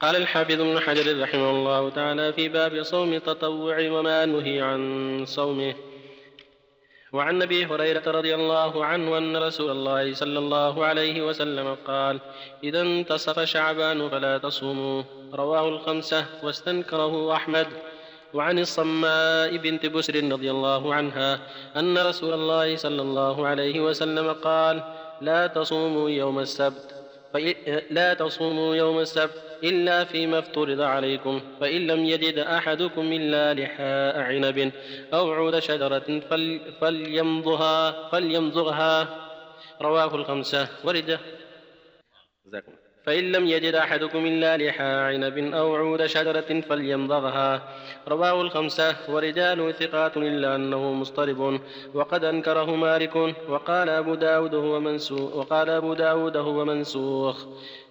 قال الحافظ ابن حجر رحمه الله تعالى في باب صوم التطوع وما نهي عن صومه. وعن أبي هريرة رضي الله عنه أن رسول الله صلى الله عليه وسلم قال إذا انتصف شعبان فلا تصوموا. رواه الخمسة واستنكره أحمد. وعن الصماء بنت بسر رضي الله عنها أن رسول الله صلى الله عليه وسلم قال لا تصوموا يوم السبت. لا تصوموا يوم السبت. إلا فيما افترض عليكم فإن لم يجد أحدكم إلا لحاء عنب أو عود شجرة فليمضغها فليمضغها. رواه الخمسة. ورد. فإن لم يجد أحدكم إلا لحاء عنب أو عود شجرة فليمضغها. رواه الخمسة ورجال ثقات إلا أنه مضطرب وقد أنكره مالك وقال أبو داود هو منسوخ وقال أبو داود هو منسوخ.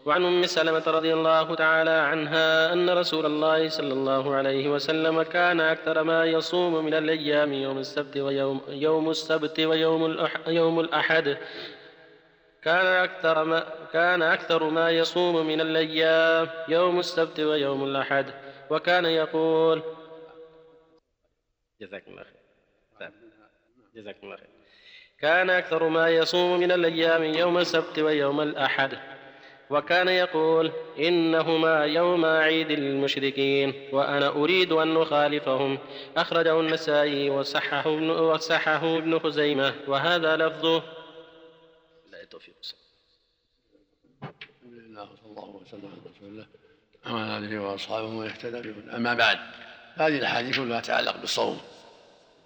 وعن أم سلمة رضي الله تعالى عنها أن رسول الله صلى الله عليه وسلم كان أكثر ما يصوم من الأيام يوم السبت ويوم يوم السبت ويوم يوم الأحد. كان أكثر ما كان أكثر ما يصوم من الأيام يوم السبت ويوم الأحد. وكان يقول جزاكم الله خير. جزاكم الله خير. كان أكثر ما يصوم من الأيام يوم السبت ويوم الأحد. وكان يقول إنهما يوم عيد للمشركين وأنا أريد أن أخالفهم. أخرجه النسائي وصححه ابن خزيمة. وهذا لفظه التوفيق الحمد لله وصلى الله وسلم على رسول الله وعلى آله وأصحابه ومن اهتدى بهدى أما بعد هذه الأحاديث كلها تتعلق بالصوم.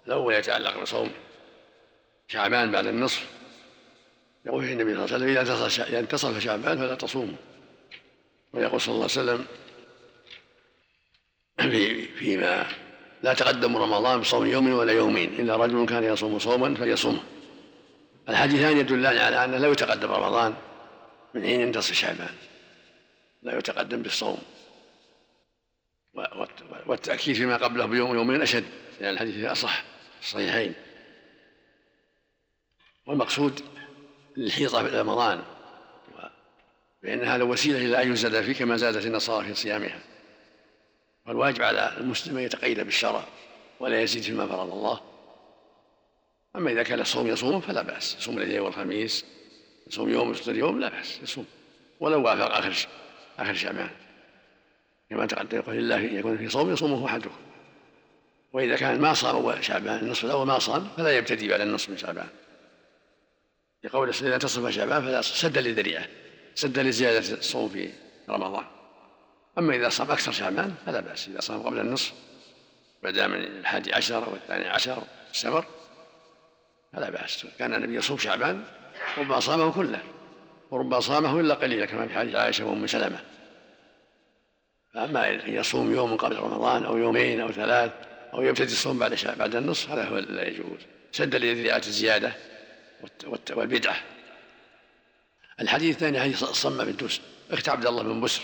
الأول يتعلق بصوم شعبان بعد النصف. يقول النبي صلى الله عليه وسلم إذا انتصف شعبان فلا تصوموا ويقول صلى الله عليه وسلم في فيما لا تقدم رمضان بصوم يوم ولا يومين. إلا رجل كان يصوم صوما فليصومه. الحديثان يدلان على أنه لا يتقدم رمضان من حين ينتصف شعبان. لا يتقدم بالصوم. والتأكيد فيما قبله بيوم يومين أشد لأن الحديث أصح الصحيحين. والمقصود للحيطة في رمضان فإن هذا وسيلة إلى أن يزاد فيه كما زادت النصارى في صيامها. والواجب على المسلم أن يتقيد بالشرع ولا يزيد فيما فرض الله. أما إذا كان الصوم يصوم فلا بأس يصوم الاثنين والخميس يصوم يوم يفطر يوم لا بأس يصوم. ولو وافق آخر آخر شعبان. كما تقدم يقول الله يكون في صوم يصومه أحدكم. وإذا كان ما صام شعبان النصف الأول ما صام فلا يبتدي بعد النصف من شعبان. لقول إذا تصف شعبان فلا سد للذريعة سد لزيادة الصوم في رمضان. أما إذا صام أكثر شعبان فلا بأس. إذا صام قبل النصف بدأ من الحادي عشر والثاني عشر السفر فلا بأس. كان النبي يصوم شعبان ربما صامه كله وربما صامه إلا قليلا كما في حديث عائشة وأم سلمة. فأما إن يصوم يوم قبل رمضان أو يومين أو ثلاث أو يبتدي الصوم بعد بعد النصف هذا هو لا يجوز. سد لذريعة الزيادة والبدعة. الحديث الثاني حديث الصمة بن دوس أخت عبد الله بن بسر.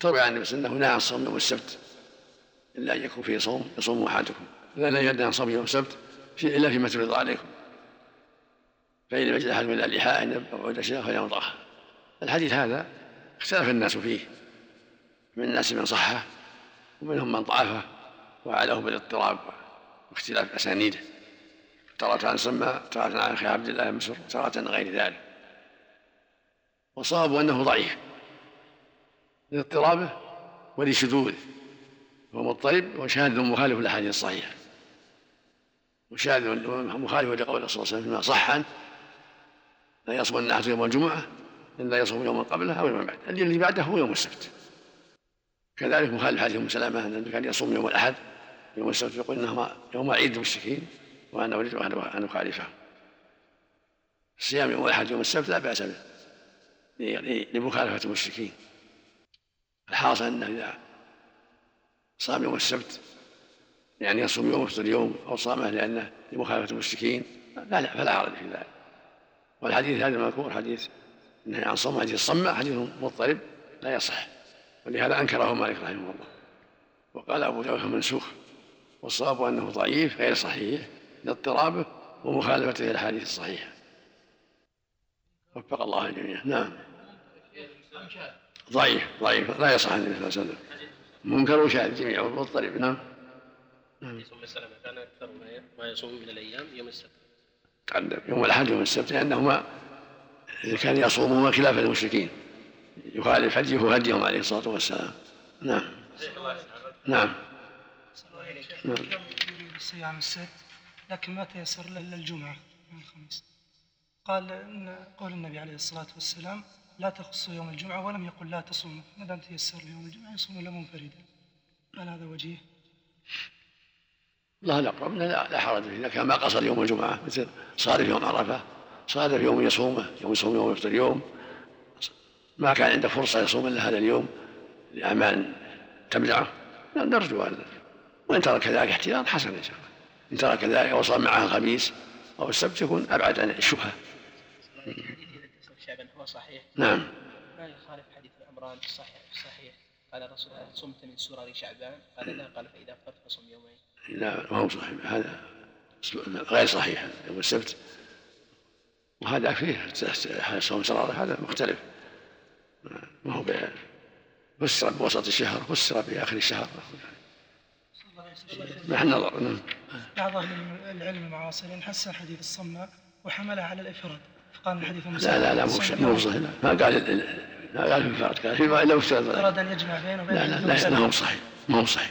تروي عن النبي انه نهى عن صوم يوم السبت إلا أن يكون فيه صوم يصوم أحدكم. لا ينهى عن صوم يوم السبت الا فيما تفرض عليكم. فإن لم يجد أحد من اللحاء أو عود شيء فليمضغها الحديث هذا اختلف الناس فيه. من الناس من صحة ومنهم من ضعفه وعله بالاضطراب واختلاف أسانيده. تارة عن سمى تارة عن أخي عبد الله بن مسر تارة عن غير ذلك. وصاب أنه ضعيف لاضطرابه ولشذوذه. هو مضطرب وشاذ مخالف للأحاديث الصحيحة. وشاذ مخالف لقول صلى الله عليه وسلم فيما صح عنه لا يصوم الناس يوم الجمعة إلا يصوم يوما قبله أو يوما بعده اليوم اللي بعده هو يوم السبت. كذلك مخالف حديث أم سلامة أنه كان يصوم يوم الأحد يوم السبت يقول إنه يوم عيد المشركين وأنا أريد أن أخالفه. صيام يوم الأحد يوم السبت لا بأس به لمخالفة المشركين. الحاصل أنه إذا صام يوم السبت يعني يصوم يوم يفطر يوم أو صامه لأنه لمخالفة المشركين. لا لا فلا حرج في ذلك. والحديث هذا المذكور حديث النهي عن صوم حديث الصمة حديث مضطرب لا يصح. ولهذا أنكره مالك رحمه الله. وقال أبو داود منسوخ والصواب أنه ضعيف غير صحيح لاضطرابه ومخالفته للأحاديث الصحيحة. وفق الله الجميع. نعم. ضعيف ضعيف. لا يصح النبي صلى الله عليه وسلم. منكر وشاذ جميعا مضطرب نعم. أم سلمة كان أكثر ما يصوم من الأيام يوم السبت. تقدم يوم الأحد يوم السبت لأنهما كان يصومهما خلاف المشركين. يخالف هديه هديهم عليه الصلاة والسلام. نعم. نعم. نعم. صيام السبت لكن ما تيسر له؟ إلا الجمعة من الخميس. قال ان قول النبي عليه الصلاة والسلام لا تخصوا يوم الجمعة ولم يقل لا تصوموا. ما دام تيسر يوم الجمعة؟ يصوم له منفردا. هل هذا وجيه؟ الله الاقرب لا, لا حرج اذا كان ما قصر يوم الجمعة مثل صادف يوم عرفة صادف يوم يصومه يوم يصوم يوم يفطر يوم. ما كان عنده فرصة يصوم إلا هذا اليوم لأعمال تمنعه. نرجو أن وإن ترك ذلك احتياط حسن إن شاء الله. إن ترك ذلك وصام معه الخميس أو السبت يكون أبعد عن شعبا هو صحيح؟ نعم. ما يخالف حديث العمران الصحيح الصحيح قال الرسول صمت من سرر شعبان. قال لا قال فإذا افطرت فصم يومين. لا ما هو صحيح. هذا غير صحيح. يوم السبت. وهذا فيه صوم سرارة هذا مختلف. ما هو فسر بوسط الشهر فسر بآخر الشهر. محل نظر. نعم. بعض أهل العلم المعاصرين حسن حديث الصماء وحملها على الإفراد. فقال الحديث لا لا لا مو صحيح ما قال ما قال في الفرد. قال فيما إلا أراد أن يجمع بينه وبين لا لا لا, لا هو صحيح. ما هو صحيح.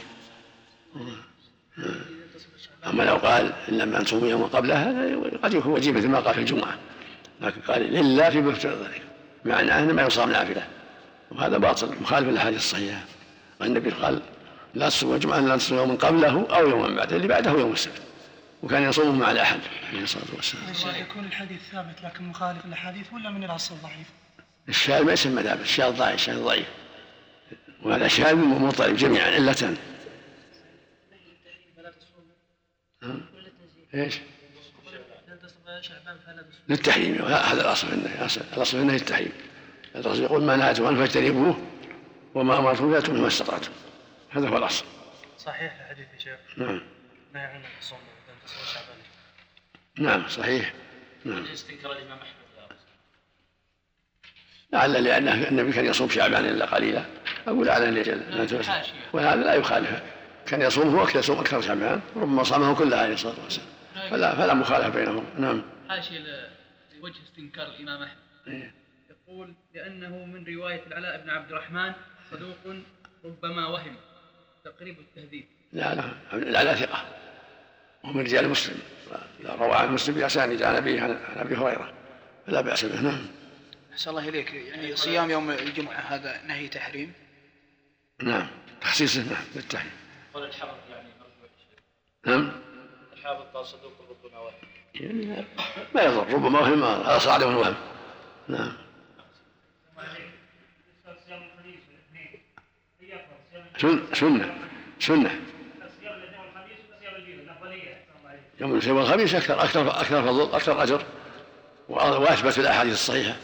أما لو قال إن لم انصوم يوما قبلها هذا قد يكون وجيه مثل ما قال في الجمعة. لكن قال لله في مفترض ذلك معنى انه ما يصام نافلة. وهذا باطل مخالف للأحاديث الصحيحة. والنبي قال لا تصوم الجمعه لا تصوم يوما قبله أو يوما بعده اللي بعده يوم السبت. وكان يصومه مع الأحد عليه الصلاة والسلام. يكون الحديث ثابت لكن مخالف للأحاديث ولا من الأصل ضعيف؟ الشاذ ما يسمى ثابت الشاذ ضعيف الشاذ ضعيف. وهذا شاذ مضطرب جميعا علتان إيش؟ للتحريم. هذا الأصل في النهي الأصل في النهي التحريم الرسول يقول ما نهيتم عنه فاجتنبوه وما أمرتم فاتوا ما استطعتم. هذا هو الأصل. صحيح الحديث يا شيخ. نعم. نهي عن الصوم شعبان؟ نعم صحيح. نعم. استنكر الامام احمد لعل لأن النبي كان يصوم شعبان إلا قليلا. أقول على الأجل وهذا لا يخالف. كان يصوم هو يصوم أكثر شعبان ربما صامه كله عليه الصلاة والسلام. فلا فلا مخالفة بينهم. نعم. حاشية لوجه استنكار الإمام أحمد. إيه. يقول لأنه من رواية العلاء بن عبد الرحمن صدوق ربما وهم. تقريب التهذيب. لا لا. العلاء ثقة. ومن رجال مسلم. روى عن مسلم بأسانيد عن أبيه عن أبي هريرة. فلا بأس به. نعم. أحسن الله إليك. يعني صيام يوم الجمعة هذا نهي تحريم؟ نعم. تخصيصه نعم. بالتحريم. قول الحافظ يعني نعم. الحافظ قال صدوق ربما وهم يعني ما يضر ربما وهم هذا صعد من وهم نعم. سنة سنة. يوم الاثنين والخميس أكثر أكثر أكثر فضل أكثر أجر. وأثبت الأحاديث الصحيحة.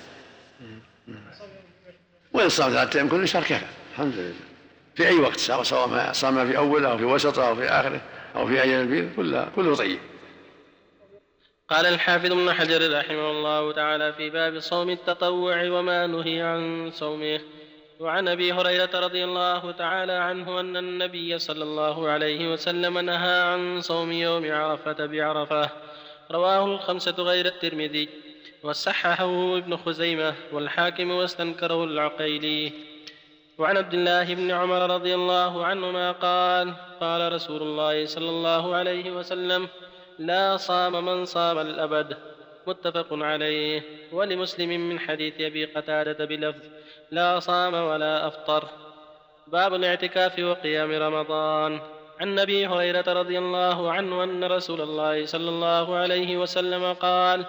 وإن صام ثلاثة أيام كل شهر كفى. الحمد لله. في أي وقت سواء صام في أوله أو في وسطه أو في آخره. أو في أيام البيض كله كله طيب. قال الحافظ ابن حجر رحمه الله تعالى في باب صوم التطوع وما نهي عن صومه. وعن أبي هريرة رضي الله تعالى عنه أن النبي صلى الله عليه وسلم نهى عن صوم يوم عرفة بعرفة. رواه الخمسة غير الترمذي. وصححه ابن خزيمة والحاكم واستنكره العقيلي. وعن عبد الله بن عمر رضي الله عنهما قال قال رسول الله صلى الله عليه وسلم لا صام من صام الأبد. متفق عليه. ولمسلم من حديث أبي قتادة بلفظ لا صام ولا أفطر. باب الاعتكاف وقيام رمضان. عن أبي هريرة رضي الله عنه أن رسول الله صلى الله عليه وسلم قال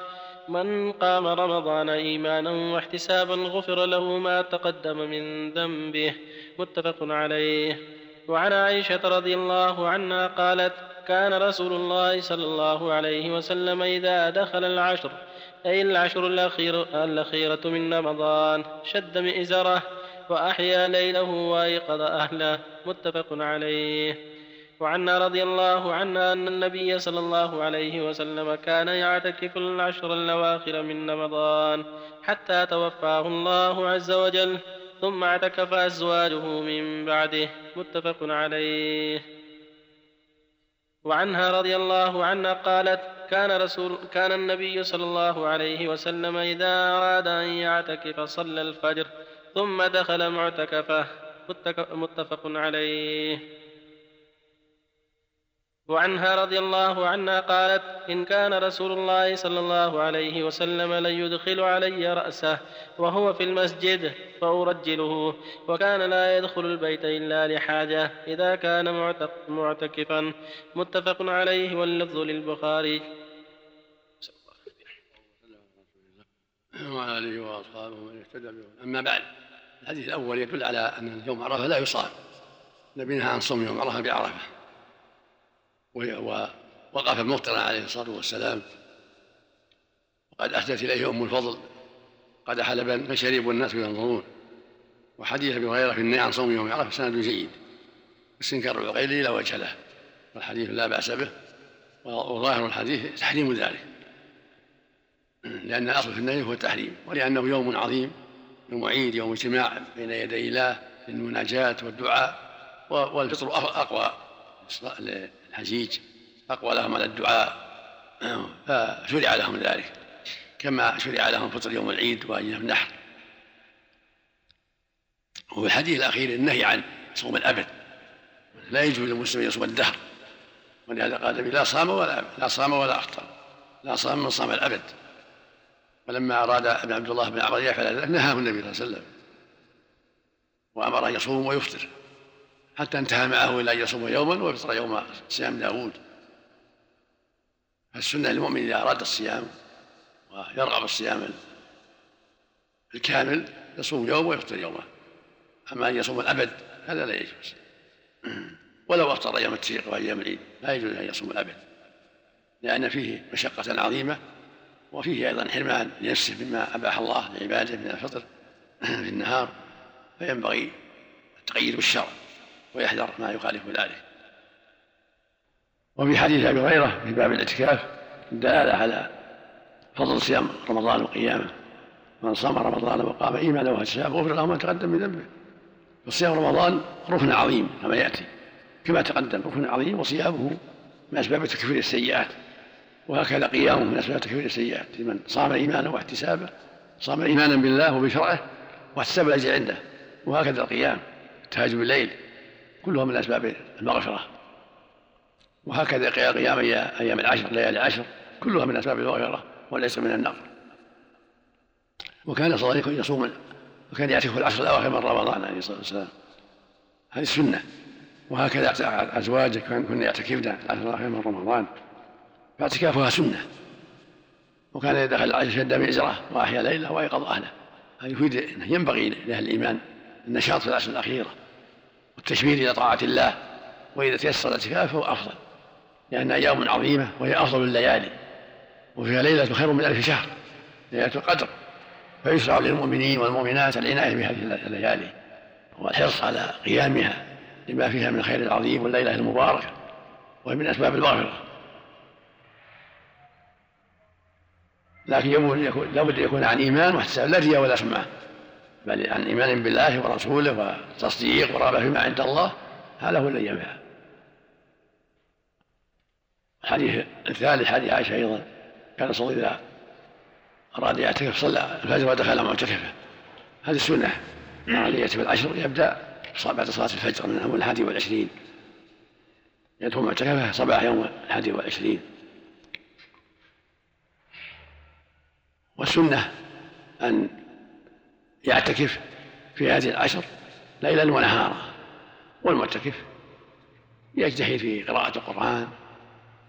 من قام رمضان إيمانا واحتسابا غفر له ما تقدم من ذنبه متفق عليه. وعن عائشة رضي الله عنها قالت كان رسول الله صلى الله عليه وسلم إذا دخل العشر أي العشر الأخير الأخيرة من رمضان شد مئزرة وأحيا ليله وايقظ أهله. متفق عليه. وعنا رضي الله عنها أن النبي صلى الله عليه وسلم كان يعتكف العشر الأواخر من رمضان حتى توفاه الله عز وجل ثم اعتكف أزواجه من بعده. متفق عليه. وعنها رضي الله عنها قالت كان رسول كان النبي صلى الله عليه وسلم إذا أراد أن يعتكف صلى الفجر ثم دخل معتكفة. متفق عليه. وعنها رضي الله عنها قالت إن كان رسول الله صلى الله عليه وسلم ليدخل علي رأسه وهو في المسجد فأرجله وكان لا يدخل البيت إلا لحاجة إذا كان معتكفا. متفق عليه واللفظ للبخاري. وعلى آله وأصحابه من اهتدى أما بعد الحديث الأول يدل على أن يوم عرفة لا يصام النبي نهى عن صوم يوم عرفة بعرفة. ووقف مفطرا عليه الصلاة والسلام. وقد أهدت إليه أم الفضل. قد حلبا فشرب والناس ينظرون وحديث أبي هريرة في النهي عن صوم يوم عرفة سند جيد. استنكار العقيل لا وجه له. والحديث لا بأس به. وظاهر الحديث تحريم ذلك. لأن الأصل في النهي هو التحريم. ولأنه يوم عظيم. يوم عيد يوم اجتماع بين يدي الله للمناجاة والدعاء. والفطر أقوى. للحجيج أقوى لهم على الدعاء. فشرع لهم ذلك كما شرع لهم فطر يوم العيد وأيام النحر. وفي الحديث الأخير النهي عن صوم الأبد. لا يجوز للمسلم يصوم الدهر ولهذا قال النبي لا صام ولا لا صام ولا أفطر لا صام من صام الأبد. فلما أراد ابن عبد الله بن عمر يفعل ذلك نهاه النبي صلى الله عليه وسلم وأمر أن يصوم ويفطر. حتى انتهى معه إلى أن يصوم يوما ويفطر يوم صيام داوود؟ فالسنة للمؤمن إذا أراد الصيام ويرغب الصيام الكامل يصوم يوم ويفطر يوما أما أن يصوم الأبد هذا لا يجوز. ولو أفطر أيام التشريق وأيام العيد لا يجوز أن يصوم الأبد لأن فيه مشقة عظيمة وفيه أيضا حرمان لنفسه مما أباح الله لعباده من الفطر في النهار فينبغي التقييد بالشرع. ويحذر ما يخالف ذلك. وفي حديث أبي هريرة في باب الاعتكاف دلالة على فضل صيام رمضان وقيامه من صام رمضان وقام إيمانا واحتسابا غفر له ما تقدم من ذنبه. فصيام رمضان ركن عظيم كما يأتي. كما تقدم ركن عظيم وصيامه من أسباب تكفير السيئات. وهكذا قيامه من أسباب تكفير السيئات. لمن صام ايمانا واحتسابا صام إيمانا بالله وبشرعه واحتسب الأجر عنده. وهكذا القيام التهاجم بالليل كلها من أسباب المغفرة. وهكذا قيام أيام العشر ليالي العشر كلها من أسباب المغفرة والعصر من النار وكان صلى الله يصوم وكان يعتكف العشر الأواخر من رمضان عليه الصلاة والسلام. هذه السنة. وهكذا ازواجه كن يعتكفن العشر الأواخر من رمضان. فاعتكافها سنة. وكان إذا دخل العشاء شد مئزرة وأحيا ليلة وأيقظ أهله. هذا يفيد أنه ينبغي لأهل الإيمان النشاط في العشر الأخيرة والتشمير إلى طاعة الله وإذا تيسر الاعتكاف فهو أفضل لأنها أيام عظيمة وهي أفضل الليالي وفيها ليلة خير من ألف شهر ليلة القدر فيشرع للمؤمنين والمؤمنات العناية بهذه الليالي والحرص على قيامها لما فيها من الخير العظيم والليلة المباركة وهي من أسباب المغفرة لكن لابد أن يكون عن إيمان واحتساب لا رياء ولا سمعه بل عن إيمان بالله ورسوله وتصديق ورغبة فيما عند الله هذا هو الذي ينفع. الحديث الثالث حديث عائشة أيضا كان صلى إذا أراد يعتكف صلى الفجر ودخل معتكفه هذه السنة. اراد يعتكف العشر يبدأ بعد صلاة الفجر من يوم الحادي والعشرين. يدخل معتكفه صباح يوم الحادي والعشرين. والسنة أن يعتكف في هذه العشر ليلا ونهارا والمعتكف يجتهد في قراءة القرآن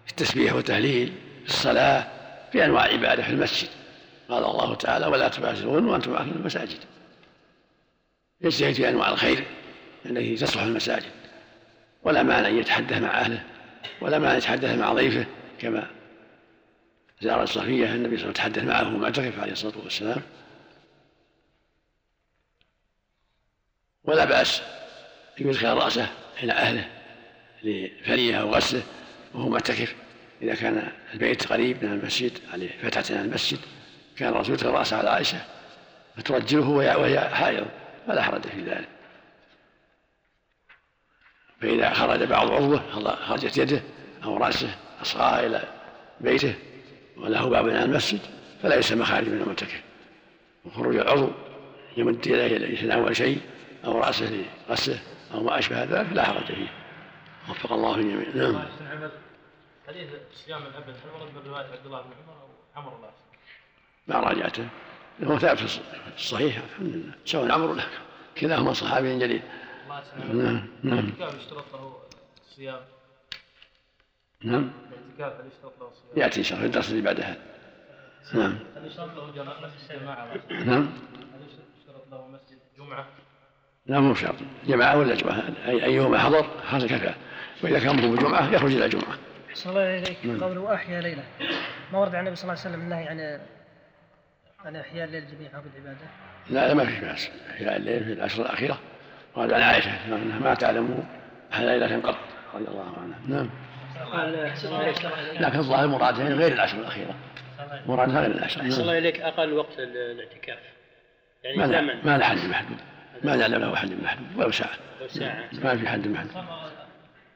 في التسبيح والتهليل في الصلاة في أنواع العبادة في المسجد. قال الله تعالى ولا تباشرون وأنتم عاكفون المساجد. يجتهد في أنواع الخير التي تصلح المساجد. ولا مانع أن يتحدث مع أهله ولا مانع أن يتحدث مع ضيفه كما زار الصفية النبي صلى الله عليه وسلم تحدث معه معتكف عليه الصلاة والسلام. ولا بأس. أن يدخل رأسه إلى أهله لفرية أو غسله وهو معتكف إذا كان البيت قريب من المسجد عليه فتحة عن المسجد كان الرسول يدخل رأسه على عائشة فترجله وهي حائض فلا حرج في ذلك. فإذا خرج بعض عضوه خرجت يده أو رأسه أصغى إلى بيته وله باب عن المسجد فلا يسمى خارج من المعتكف وخروج العضو يمد يديه ليتناول شيء. أو رأسه لغسله أو ما أشبه ذلك لا حرج فيه. وفق الله الجميع. نعم. حديث صيام الأبد هل ورد من رواية عبد الله بن عمر أو عمر الله؟ ما راجعته. هو ثابت في الصحيح الحمد لله. سواء عمرو له كلاهما صحابي جليل. الله نعم نعم. يشترط له الصيام. نعم. الاعتكاف هل يشترط له الصيام؟ يأتي إن شاء الله في الدرس اللي بعد هذا نعم. هل يشترط له جماعة؟ نعم. هل يشترط له مسجد جمعة؟ لا مو شرط. جماعة ولا جمعة أي أيهما حضر؟ حصل كفاءة وإذا كان مطلوب جمعة يخرج إلى جمعة أحسن الله إليك. قوله أحيا ليلة. ما ورد عن النبي صلى الله عليه وسلم النهي عن عن إحياء الليل جميعا بالعبادة؟ لا لا ما في بأس في الليل في العشر الأخيرة. قال عن عائشة أنها ما تعلم أحد ليلة قط. رضي الله عنها. نعم. لكن الظاهر مرادها غير العشر الأخيرة. مرادها غير العشر. أحسن الله نعم. إليك. أقل وقت الاعتكاف يعني ما زمن. ما له حد محدود ما نعلم له حد محدود ولو ساعة. ما في حد محدود.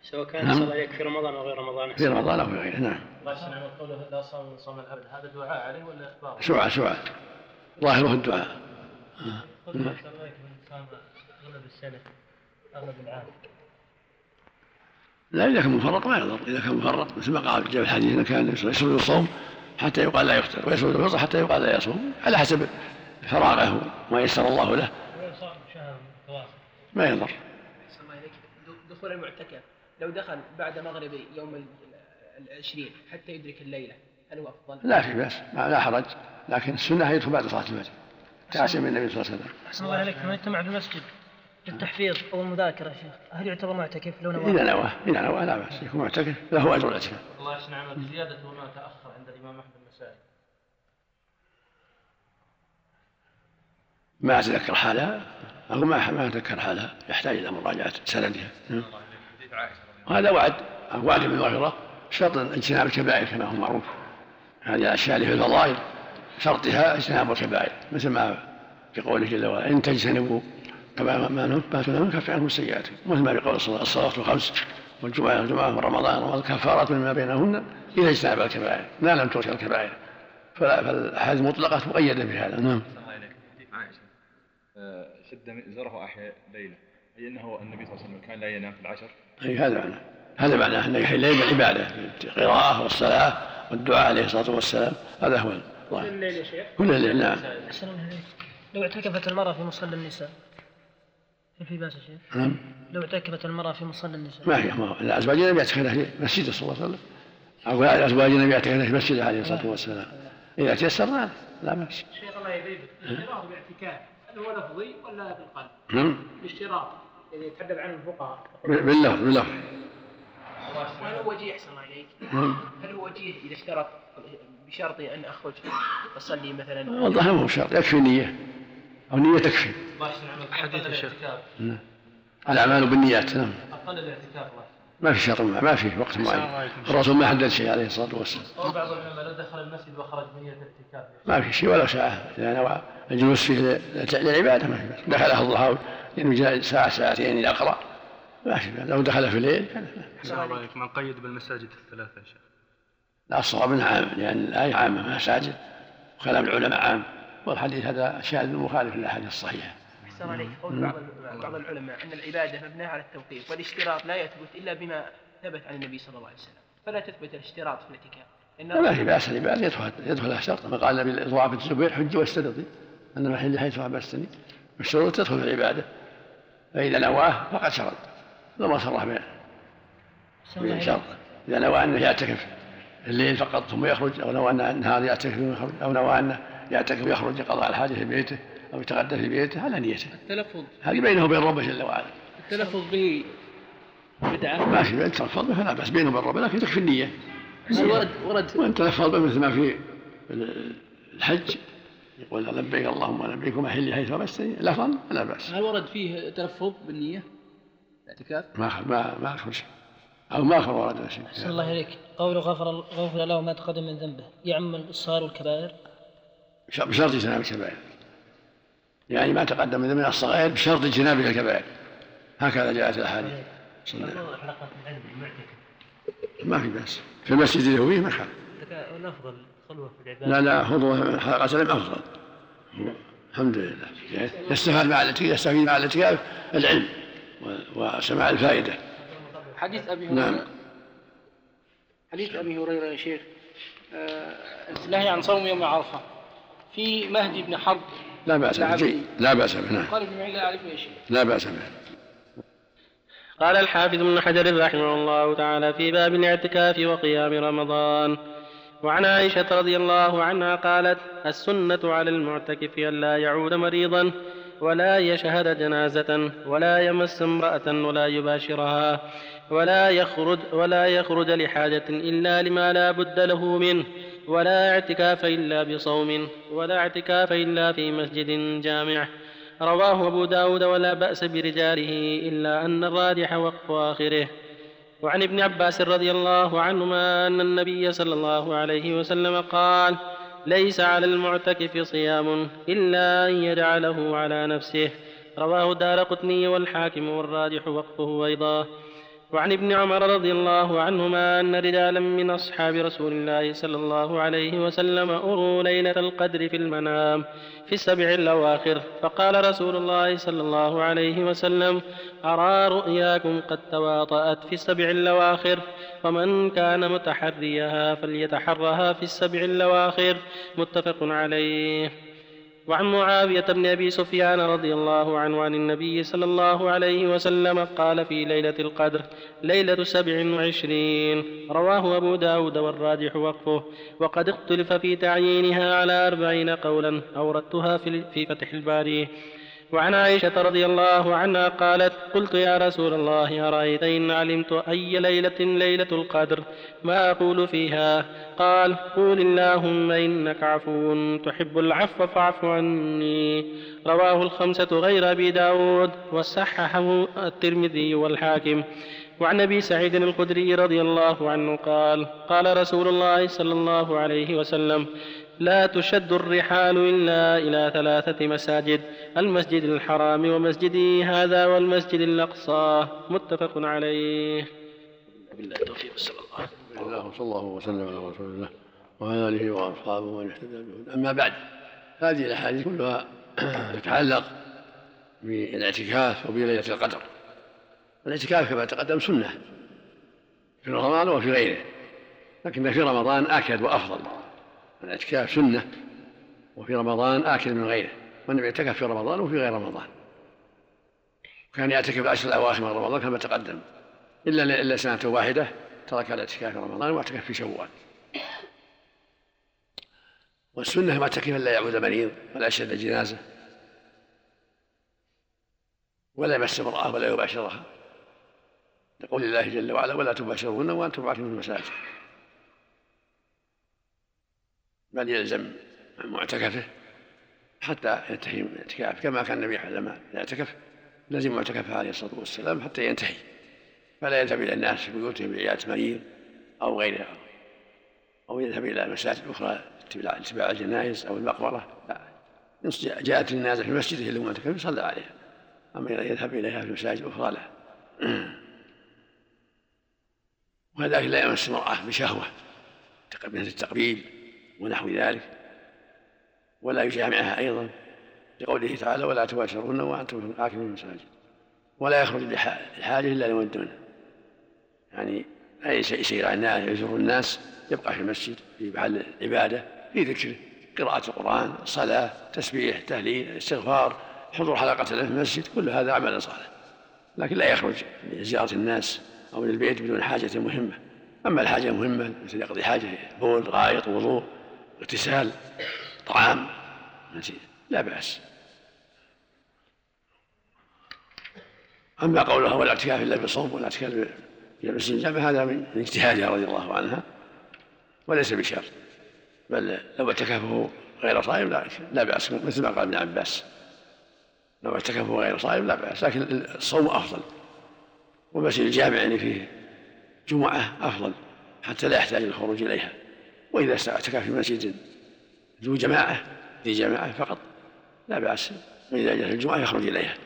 سواء كان نعم. الله إليك في رمضان أو غير رمضان. في رمضان أو في غيره نعم. الله يسلم عمر قوله لا صام من صوم الابد هذا دعاء عليه ولا إخبار؟ سعى سعى ظاهره الدعاء. قلت الله من صام أغلب السنة أغلب العام. لا إذا كان مفرط ما يضر. إذا كان مفرط مثل ما قال جاء في الحديث أنه كان يسرد الصوم حتى يقال لا يفطر ويسرد الفطر حتى يقال لا يصوم على حسب فراغه وما يسر الله له ولو صام شهر متواصل ما يضر. دخول المعتكف لو دخل بعد مغرب يوم ال- العشرين حتى يدرك الليلة هل هو أفضل؟ لا في بأس ما لا حرج لكن السنة يدخل بعد صلاة الفجر. تعسي من النبي صلى الله عليه وسلم. أحسن الله إليك من اجتمع في المسجد للتحفيظ أو المذاكرة يا شيخ هل يعتبر معتكف لو إذا نوى؟ نوى إذا نوى لا بأس يكون معتكف له أجر الاعتكاف الله يسلم عمرك زيادة وما تاخر عند الإمام أحمد المسائي ما أتذكر حالها أو ما ما أتذكر حالها يحتاج إلى مراجعة سندها نعم. هذا وعد وعد بالمغفرة شرط اجتناب الكبائر كما هو معروف. هذه الأشياء اللي في الفضائل شرطها اجتناب الكبائر مثل ما في قوله جل وعلا إن تجتنبوا كما ما تنهون نكفر عنكم سيئاتكم مثل ما في قول الصلاة الخمس والجمعة الجمعة ورمضان رمضان كفارات مما بينهن إذا اجتنب الكبائر. ما لم تغشى الكبائر. فالأحاديث المطلقة مقيدة بهذا. نعم الله عليك حديث عائشة شد مئزره وأحيا ليلة. أي أنه النبي صلى الله عليه وسلم كان لا ينام في العشر؟ أي هذا معناه هذا معناه أن يحيي الليل بالعبادة القراءة والصلاة والدعاء عليه الصلاة والسلام. هذا هو الظاهر. الليل يا شيخ. كل الليل نعم. لو اعتكفت المرأة في مصلى النساء هل في يا شيخ؟ نعم. لو اعتكفت المرأة في مصلى النساء. ما هي ما هو. الأزواج النبي يعتكفن في مسجده صلى الله عليه وسلم. أقول الأزواج النبي يعتكفن في مسجده عليه الصلاة والسلام. إذا تيسر نعم لا بأس شيخ الله بالاعتكاف هل هو لفظي ولا بالقلب؟ نعم. الاشتراط الذي يتحدث عنه الفقهاء. باللفظ باللفظ. وهل هو وجيه أحسن الله إليك؟ نعم. هل هو وجيه إذا اشترط بشرط أن أخرج أصلي مثلا؟ والله مو شرط يكفي النية أو النية تكفي. حديث الاعتكاف. نعم. الأعمال بالنيات نعم. أقل الاعتكاف الله ما في شرط ما في وقت معين. الرسول ما حدد شيء عليه الصلاة والسلام. بعض العلماء لو دخل المسجد وخرج بنية الاعتكاف. ما في شيء ولو ساعة إذا نوى الجلوس فيه للعبادة ما في بأس. دخله الضحى يعني ساعة ساعتين إلى أقرأ. ما في بأس. لو دخل في الليل عليكم. من قيد بالمساجد الثلاثة يا شيخ؟ لا الصواب انها عام لأن الآية عامة مساجد وكلام العلماء عام. والحديث هذا شاذ مخالف للأحاديث الصحيحة. أحسن عليك. قول بعض بعض العلماء أن العبادة مبناة على التوقيف والاشتراط لا يثبت إلا بما ثبت عن النبي صلى الله عليه وسلم. فلا تثبت الاشتراط في الاعتكاف ولا في بأس. العبادة يدخل يدخلها شرط. كما قال النبي ضعف الزبير حج واسترطي أن المحل حيث أحبستني والشروط تدخل في العبادة فإذا نواه فقد شرط لما صرح الله شرط إليك إذا نوى أنه يعتكف الليل فقط ثم يخرج أو نوى أن النهار يعتكف ثم يخرج أو نوى أنه يعتكف ويخرج لقضاء الحاجة في بيته أو يتغدى في بيته على نيته. التلفظ. هذه بينه وبين ربه جل وعلا. التلفظ به بدعة. ما في بين تلفظ به فلا بأس. بينه وبين ربه لكن تكفي النية. ورد ورد؟ وأن تلفظ به مثل ما في الحج يقول لبيك اللهم لبيك ومحلي حيث وبستني لفظا لا بأس. هل ورد فيه تلفظ بالنية؟ الاعتكاف ما ما ما أخرج أو ما أخر ورد شيء. أحسن الله إليك. قوله غفر غفر له ما تقدم من ذنبه. يعم الصغار والكبائر؟ بشرط اجتناب الكبائر. يعني ما تقدم من الصغائر بشرط اجتناب الكبائر. هكذا جاءت الأحاديث. حلقة العلم المعتكف ما في بأس. في المسجد اللي هو فيه ما حال الأفضل خلوة في العبادة. لا لا خذوا حلقة العلم أفضل الحمد لله. يستفاد مع الاعتكاف يستفيد مع الاعتكاف العلم وسماع الفائدة. حديث أبي هريرة. نعم. حديث أبي هريرة يا شيخ. آه، النهي عن صوم يوم عرفة. في مهدي بن حرب. لا بأس به. جيد لا بأس به نعم. قال ابن أعرفه يا شيخ. لا بأس به. قال الحافظ ابن حجر رحمه الله تعالى في باب الاعتكاف وقيام رمضان. وعن عائشة رضي الله عنها قالت السنة على المعتكف ألا يعود مريضا ولا يشهد جنازة ولا يمس امرأة ولا يباشرها ولا يخرج ولا يخرج لحاجة إلا لما لا بد له منه ولا اعتكاف إلا بصوم ولا اعتكاف إلا في مسجد جامع. رواه أبو داود ولا بأس برجاله إلا أن الراجح وقف آخره. وعن ابن عباس رضي الله عنهما أن النبي صلى الله عليه وسلم قال ليس على المعتكف صيام إلا أن يجعله على نفسه. رواه دار قطني والحاكم والراجح وقفه أيضا. وعن ابن عمر رضي الله عنهما أن رجالا من أصحاب رسول الله صلى الله عليه وسلم أروا ليلة القدر في المنام في السبع الأواخر. فقال رسول الله صلى الله عليه وسلم أرى رؤياكم قد تواطأت في السبع الأواخر فمن كان متحريها فليتحرها في السبع الأواخر. متفق عليه. وعن معاوية بن أبي سفيان رضي الله عنه عن النبي صلى الله عليه وسلم قال في ليلة القدر ليلة سبع وعشرين رواه أبو داود والراجح وقفه وقد اختلف في تعيينها على أربعين قولا أوردتها في فتح الباري. وعن عائشة رضي الله عنها قالت قلت يا رسول الله أرأيت إن علمت أي ليلة ليلة القدر؟ ما أقول فيها؟ قال قول اللهم إنك عفو تحب العفو فاعف عني. رواه الخمسة غير أبي داود وصححه الترمذي والحاكم. وعن أبي سعيد الخدري رضي الله عنه قال قال رسول الله صلى الله عليه وسلم لا تشد الرحال إلا إلى ثلاثة مساجد المسجد الحرام ومسجدي هذا والمسجد الأقصى متفق عليه. بالله التوفيق صلى الله. الله صلى الله وسلم على رسول الله وعلى آله وأصحابه ومن اهتدى بهداه. أما بعد هذه الأحاديث كلها تتعلق بالاعتكاف وبليله القدر. الاعتكاف كما تقدم سنة في رمضان وفي غيره لكن في رمضان اكد وأفضل. الاعتكاف سنة وفي رمضان اكد من غيره والنبي اعتكف في رمضان وفي غير رمضان. كان يعتكف العشر الأواخر من رمضان كما تقدم. إلا إلا سنة واحدة ترك الاعتكاف في رمضان واعتكف في شوال. والسنة ما اعتكف الا يعود مريض ولا يشهد جنازة ولا يمس امرأة ولا يباشرها. لقول الله جل وعلا ولا تباشرون وأنتم عاكفون في المساجد. بل يلزم معتكفه حتى ينتهي من الاعتكاف كما كان النبي لما يعتكف لزم معتكفه عليه الصلاة والسلام حتى ينتهي. فلا يذهب إلى الناس في بيوتهم بعياده مريض أو غيرها أو يذهب إلى مساجد أخرى اتباع الجنائز أو المقبرة. لا. جاءت النازله في مسجده اللي معتكف صلى عليها. أما يذهب إليها في مساجد أخرى لا. وكذلك لا يمس المرأة بشهوة من التقبيل. ونحو ذلك. ولا يجامعها أيضا لقوله تعالى ولا تباشرون وأنتم عاكفون المساجد. ولا يخرج لحاجة إلا لمن يعني أي يسير على الناس يزور الناس يبقى في المسجد في محل العبادة في ذكره قراءة القرآن صلاة تسبيح تهليل استغفار حضور حلقة في المسجد كل هذا عمل صالح. لكن لا يخرج لزيارة الناس أو للبيت بدون حاجة مهمة. أما الحاجة المهمة مثل يقضي حاجة بول غائط وضوء اغتسال طعام لا بأس. أما قولها والاعتكاف إلا بالصوم والاعتكاف في المسجد هذا من اجتهادها رضي الله عنها وليس بشرط. بل لو اعتكفه غير صائم لا, لا بأس مثل ما قال ابن عباس. لو اعتكفه غير صائم لا بأس لكن الصوم أفضل. والمسجد الجامع يعني فيه جمعة أفضل حتى لا يحتاج الخروج إليها. وإذا اعتكف في مسجد ذو جماعة ذي جماعة فقط لا بأس. وإذا جاءت الجمعة يخرج إليها.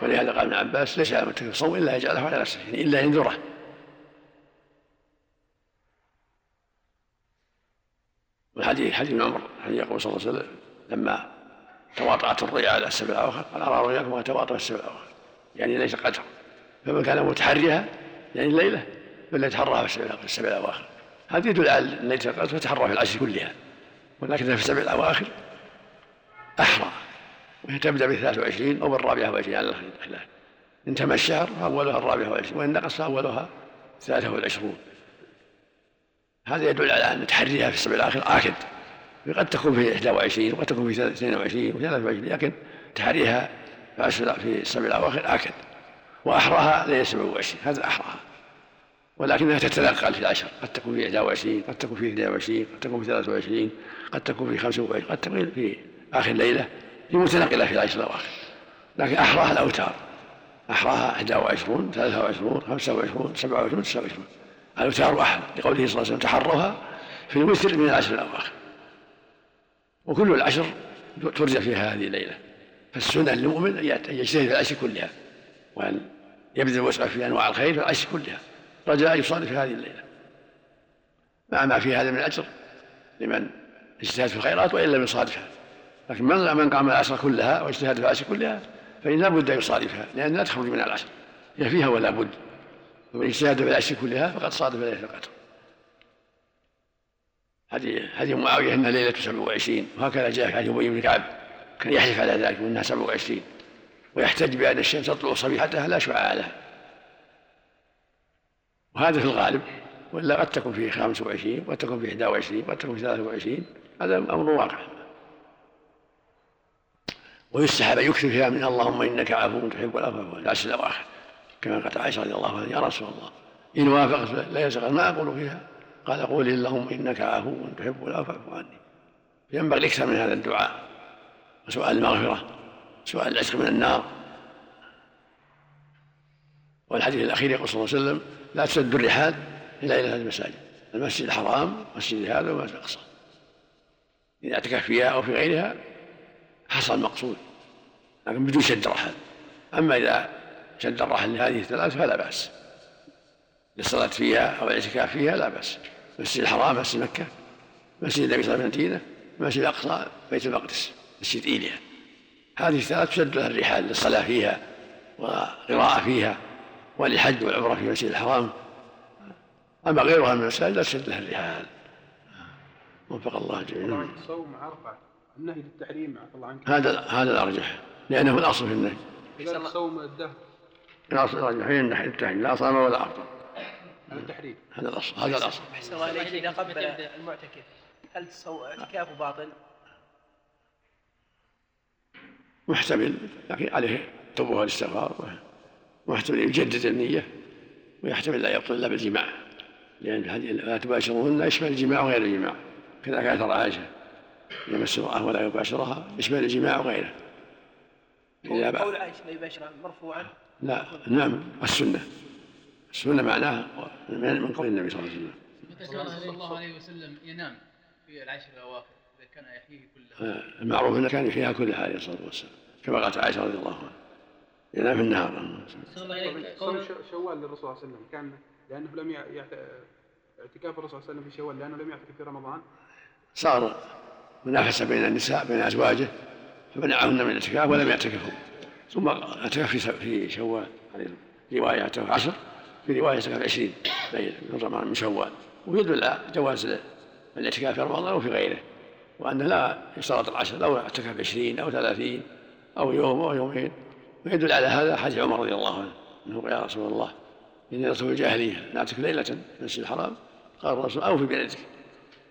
ولهذا قال ابن عباس ليس على المعتكف صوم إلا يجعله على نفسه يعني إلا ينذره والحديث حديث ابن عمر حديث يقول صلى الله عليه وسلم لما تواطأت الرؤيا على السبع الأواخر قال أرى رؤياكم وتواطأ السبع الأواخر يعني ليس قدر. فمن كان متحريها يعني الليلة. فليتحرها في السبع الأواخر. هذا يدل على ليلة القدر فتحرى في العشر كلها. ولكن في السبع الأواخر أحرى. وهي تبدأ بالثلاث وعشرين أو بالرابعة وعشرين على الخلاف إن تم الشهر فأولها الرابعة والعشرين وإن نقص فأولها الثلاثة والعشرون. هذا يدل على أن تحريها في السبع الآخر آكد. قد تكون في 21 وقد تكون في 22 و 23 لكن تحريها في السبع الأواخر آكد. وأحراها ليلة 27 هذا أحراها. ولكنها تتنقل في العشر. قد تكون في 21 قد تكون في 22 قد تكون في 23 قد تكون في 25 قد تكون في آخر ليلة هي متنقلة في العشر الأواخر. لكن أحراها الأوتار. أحراها 21 23 25 27 29 الأوتار أحرى لقوله صلى الله عليه وسلم تحروها في الوتر من العشر الأواخر. وكل العشر ترجى فيها هذه الليلة. فالسنة للمؤمن أن يجتهد في العشر كلها. وأن يبذل وسعه في أنواع الخير في العشر كلها. رجاء يصادف هذه الليلة. مع ما في هذا من أجر لمن اجتهد في الخيرات وإن لم يصادفها. لكن من من قام العشر كلها واجتهد في العشر كلها فإن لا بد أن يصادفها لأن لا تخرج من العشر هي فيها ولا بد. ومن اجتهد في العشر كلها فقد صادف ليلة القدر. حديث حديث معاوية أنها ليلة 27 وهكذا جاء في حديث أبي بن كعب كان يحلف على ذلك وأنها 27 ويحتج بأن الشمس تطلع صبيحتها لا شعاع لها. وهذا في الغالب ولا قد تكون في 25 وقد تكون في 21 وقد تكون في 23 هذا أمر واقع. ويستحب أن يكثر فيها من اللهم إنك عفو تحب العفو العشر الأواخر كما قالت عائشة رضي الله عنها يا رسول الله إن وافقت لا يزغل ما أقول فيها؟ قال قول اللهم إنك عفو تحب العفو عني. ينبغي الاكثر من هذا الدعاء. وسؤال المغفرة سؤال العتق من النار. والحديث الأخير يقول صلى الله عليه وسلم لا تسد الرحال الا إلى هذه المساجد. المسجد الحرام مسجد هذا ومسجد الأقصى. إذا اعتكف فيها أو في غيرها حصل المقصود لكن بدون شد الرحال. أما إذا شد الرحل لهذه الثلاث فلا بأس. للصلاة فيها أو الاعتكاف فيها لا بأس. مسجد الحرام مسجد مكة مسجد النبي صلى الله عليه وسلم مسجد الأقصى بيت المقدس مسجد إيليا. هذه الثلاث تشد لها الرحال للصلاة فيها وقراءة فيها. وللحج والعمرة في مسجد الحرام. أما غيرها من المساجد لا تشد لها الرحال وفق الله جميعا. صوم عرفة. النهي للتحريم عفى الله عنك. هذا هذا الأرجح. لأنه الأصل في النهي. كذلك صوم الدهر. الأصل الأرجح. هي التحريم؟ لا صام ولا أفطر هذا التحريم. هذا الأصل. هذا الأصل. أحسن الله إليك. إذا قبل المعتكف هل اعتكافه باطل؟ محتمل لكن عليه توبة والاستغفار. ويحتمل يجدد النية ويحتمل لا يبطل الا بالجماع لأن الحديث لا تباشرهن يشمل الجماع وغير الجماع. كذلك أثر عائشة يمس امرأة ولا يباشرها يشمل الجماع وغيره. قول عائشة لا يباشرها مرفوعا. لا نعم السنة السنة معناها من قول النبي صلى الله عليه وسلم. متى كان صلى الله عليه وسلم ينام في العشر الأواخر إذا كان يحييه كله. آه، المعروف أنه كان يحييها كلها عليه الصلاة والسلام كما قالت عائشة رضي الله عنها. ينام في النهار. صوم شوال للرسول صلى الله عليه وسلم؟ كان لأنه لم اعتكاف الرسول صلى الله عليه وسلم في شوال لأنه لم يعتكف في رمضان؟ صار منافسة بين النساء بين أزواجه فمنعهن من الاعتكاف ولم يعتكفوا. ثم اعتكف في شوال. عليه رواية اعتكف عشر في رواية اعتكاف 20 ليلة من رمضان من شوال. ويدل على جواز الاعتكاف في رمضان وفي غيره وأنه لا يشترط العشر لو اعتكف 20 أو 30 أو يوم أو يومين. ويدل على هذا حديث عمر رضي الله عنه. أنه يا رسول الله إني رسول الجاهلية نعتكف ليلة في المسجد الحرام. قال الرسول أو في بلدك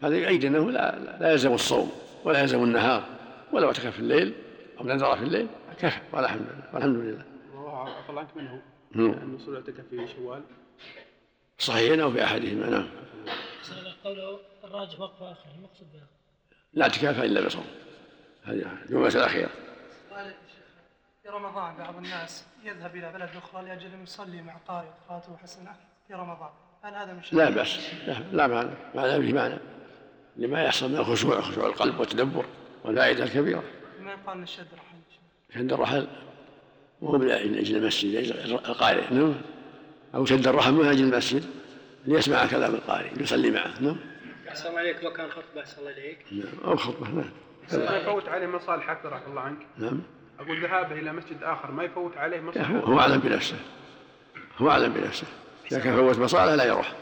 هذا يعيد أنه لا, لا يلزم الصوم ولا يلزم النهار ولو اعتكف في الليل أو نذر في الليل. كفى. والحمد لله والحمد لله. عفى الله عنك منه. أن الرسول اعتكف في شوال. صحيحين أو في أحدهما نعم. قوله الراجح وقف آخر المقصود بها لا اعتكاف إلا بصوم. هذه الجمعة الأخيرة. في رمضان بعض الناس يذهب إلى بلد أخرى لأجل أن يصلي مع قارئ قراءته حسنة في رمضان. هل هذا من لا بأس. لا, لا معنى معنى به معنى لما يحصل من الخشوع خشوع القلب والتدبر والفائدة الكبيرة. ما يقال للشد رحل؟ شد الرحل؟ وهو من أجل المسجد أجل القارئ نعم. أو شد الرحل من أجل المسجد ليسمع كلام القارئ يصلي معه نعم. أحسن عليك لو كان خطبة أحسن الله إليك. نعم. أو خطبة نعم. يفوت عليه مصالح رحمه الله عنك. نعم. أقول ذهابه إلى مسجد آخر ما يفوت عليه مصالح هو هو أعلم بنفسه. هو أعلم بنفسه. إذا كان فوت مصالح لا يروح.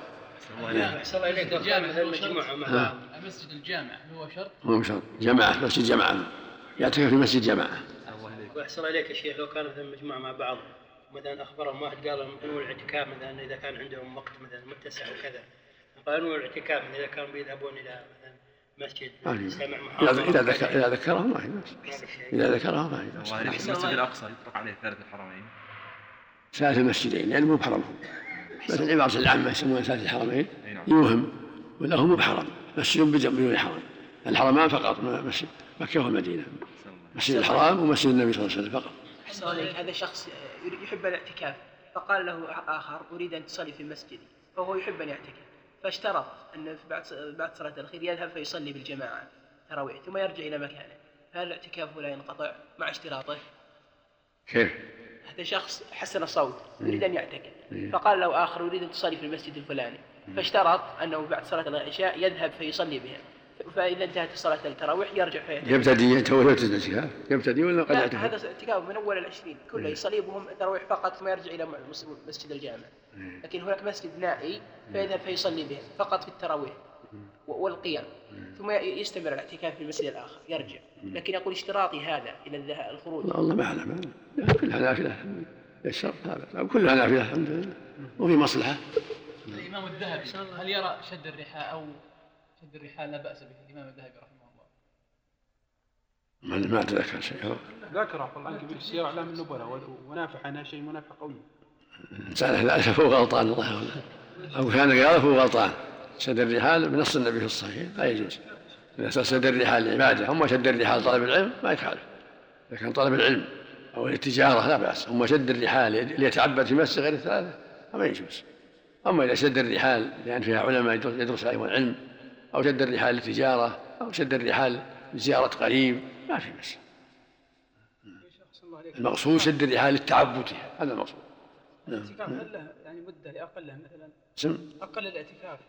أحسن الله إليك. لو كان مثلا مجموعة مع نعم. بعض. المسجد الجامع هو شرط؟ هو شرط. جماعة مسجد جماعة. يعتكف في مسجد جماعة. وأحسن الله إليك يا شيخ لو كان مثلا مجموعة مع بعض مثلا أخبرهم واحد قال لهم انووا الاعتكاف مثلا إذا كان عندهم وقت مثلا متسع وكذا. قالوا انووا الاعتكاف إذا كانوا بيذهبون إلى مثلا مسجد ما في يستمع إذا محاضرة إذا وكذا. ذكر إذا ذكره ما في بأس. إذا ذكره ما في بأس المسجد الأقصى يطلق عليه ثالث الحرمين. ثالث المسجدين يعني مو بحرمهم مثل العبارة العامة يسمونها ثالث الحرمين. نعم. يوهم ولا هو مو بحرم. مسجد بدون حرم. الحرمان فقط ما- مسجد. مكة والمدينة مسجد الحرام ومسجد النبي صلى الله عليه وسلم فقط. هذا شخص يحب الاعتكاف فقال له آخر أريد أن تصلي في مسجدي فهو يحب أن يعتكف. فاشترط أن بعد بعد صلاة الأخير يذهب فيصلي بالجماعة تراويح ثم يرجع إلى مكانه هل اعتكافه لا ينقطع مع اشتراطه؟ كيف؟ هذا شخص حسن الصوت يريد أن يعتكف. فقال له آخر أريد أن تصلي في المسجد الفلاني فاشترط أنه بعد صلاة العشاء يذهب فيصلي بهم فإذا انتهت صلاة التراويح يرجع فيعتكف يبتدي يبتدي الاعتكاف يبتدي ولا قد؟ هذا اعتكاف من أول العشرين. كله يصلي بهم تراويح فقط ثم يرجع إلى مس- مسجد الجامع. لكن هناك مسجد نائي فيذهب فيصلي به فقط في التراويح والقيام. ثم ي- يستمر الاعتكاف في المسجد الآخر يرجع. لكن يقول اشتراطي هذا إلى الذهاب الخروج. والله الله ما اعلم كلها نافله الشرط هذا. كلها نافله الحمد لله. وفي مصلحة. الإمام الذهبي هل يرى شد الرحال أو شد الرحال لا بأس به. الإمام الذهبي رحمه الله. ما ما اتذكر شيء ذكر رحمه الله عنك في سير أعلام النبلاء و- ونافع عنها شيء منافع قوي إنسان للاسف هو غلطان الله أو كان قال فهو غلطان. شد الرحال بنص النبي في الصحيح لا يجوز. إذا شد الرحال العباده اما شد الرحال طلب العلم ما يخالف إذا كان طلب العلم أو التجارة لا بأس. أما شد الرحال ليتعبد في مسجد غير الثلاثه فما يجوز. أما إذا شد الرحال لأن فيها علماء يدرس يدرس عليهم العلم أو شد الرحال للتجارة أو شد الرحال لزيارة قريب ما في بس المقصود شد الرحال للتعبد هذا المقصود. نعم. الاعتكاف هل له يعني مدة لاقله مثلا؟ سم أقل الاعتكاف.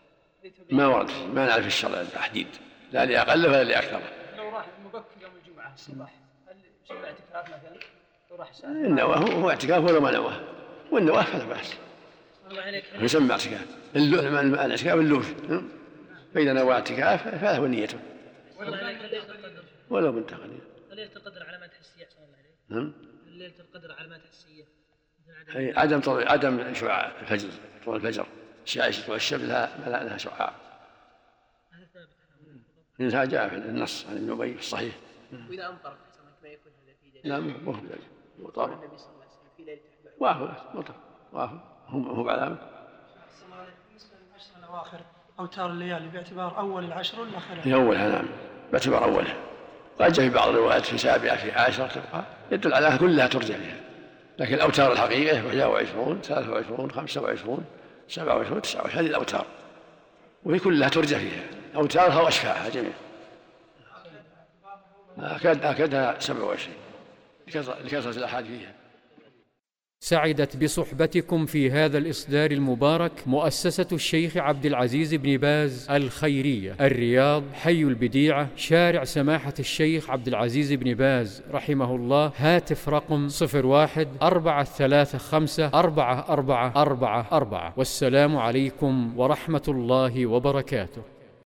ما ورد ما نعرف الشرع التحديد. لا لأقله ولا لأكثره لو راح مبكر يوم الجمعة الصباح هل يسمى اعتكاف مثلا؟ لو راح الساعة إن نواه هو اعتكاف ولا ما نواة؟ والنواة فلا بأس. الله عليك. يسمى اعتكاف؟ الاعتكاف اللوث فإذا نوى اعتكاف فله نيته. ولو بنت قليل ليلة القدر علامات حسية أحسن الله عليك نعم. ليلة القدر علامات حسية عدم أي عدم طلع عدم شعاع الفجر طلوع الفجر. شعاع طلوع الشمس لها لها لها شعاع. هذا منها جاء في النص عن ابن أبي في الصحيح واذا امطرت ما يكون هذا في دليل. نعم قول طبعا النبي صلى الله عليه وسلم في ليلة 11 وافق مطر وافق هم هم بعلامه بالنسبة للعشر الأواخر. أوتار الليالي باعتبار أول العشر ولا اخرها؟ في أولها نعم. باعتبار أولها. قد جاء في بعض الروايات في سابعة في عاشرة تبقى. يدل على كلها ترجع فيها لكن الأوتار الحقيقية 21 23 25 27 29 هذه الأوتار. وهي كلها ترجع فيها. أوتارها وأشفاعها جميعا أكاد أكادها 27 لكثرة الأحاديث فيها. سعدت بصحبتكم في هذا الإصدار المبارك مؤسسة الشيخ عبد العزيز بن باز الخيرية الرياض حي البديعة شارع سماحة الشيخ عبد العزيز بن باز رحمه الله هاتف رقم صفر واحد أربعة ثلاثة خمسة أربعة أربعة أربعة أربعة. والسلام عليكم ورحمة الله وبركاته.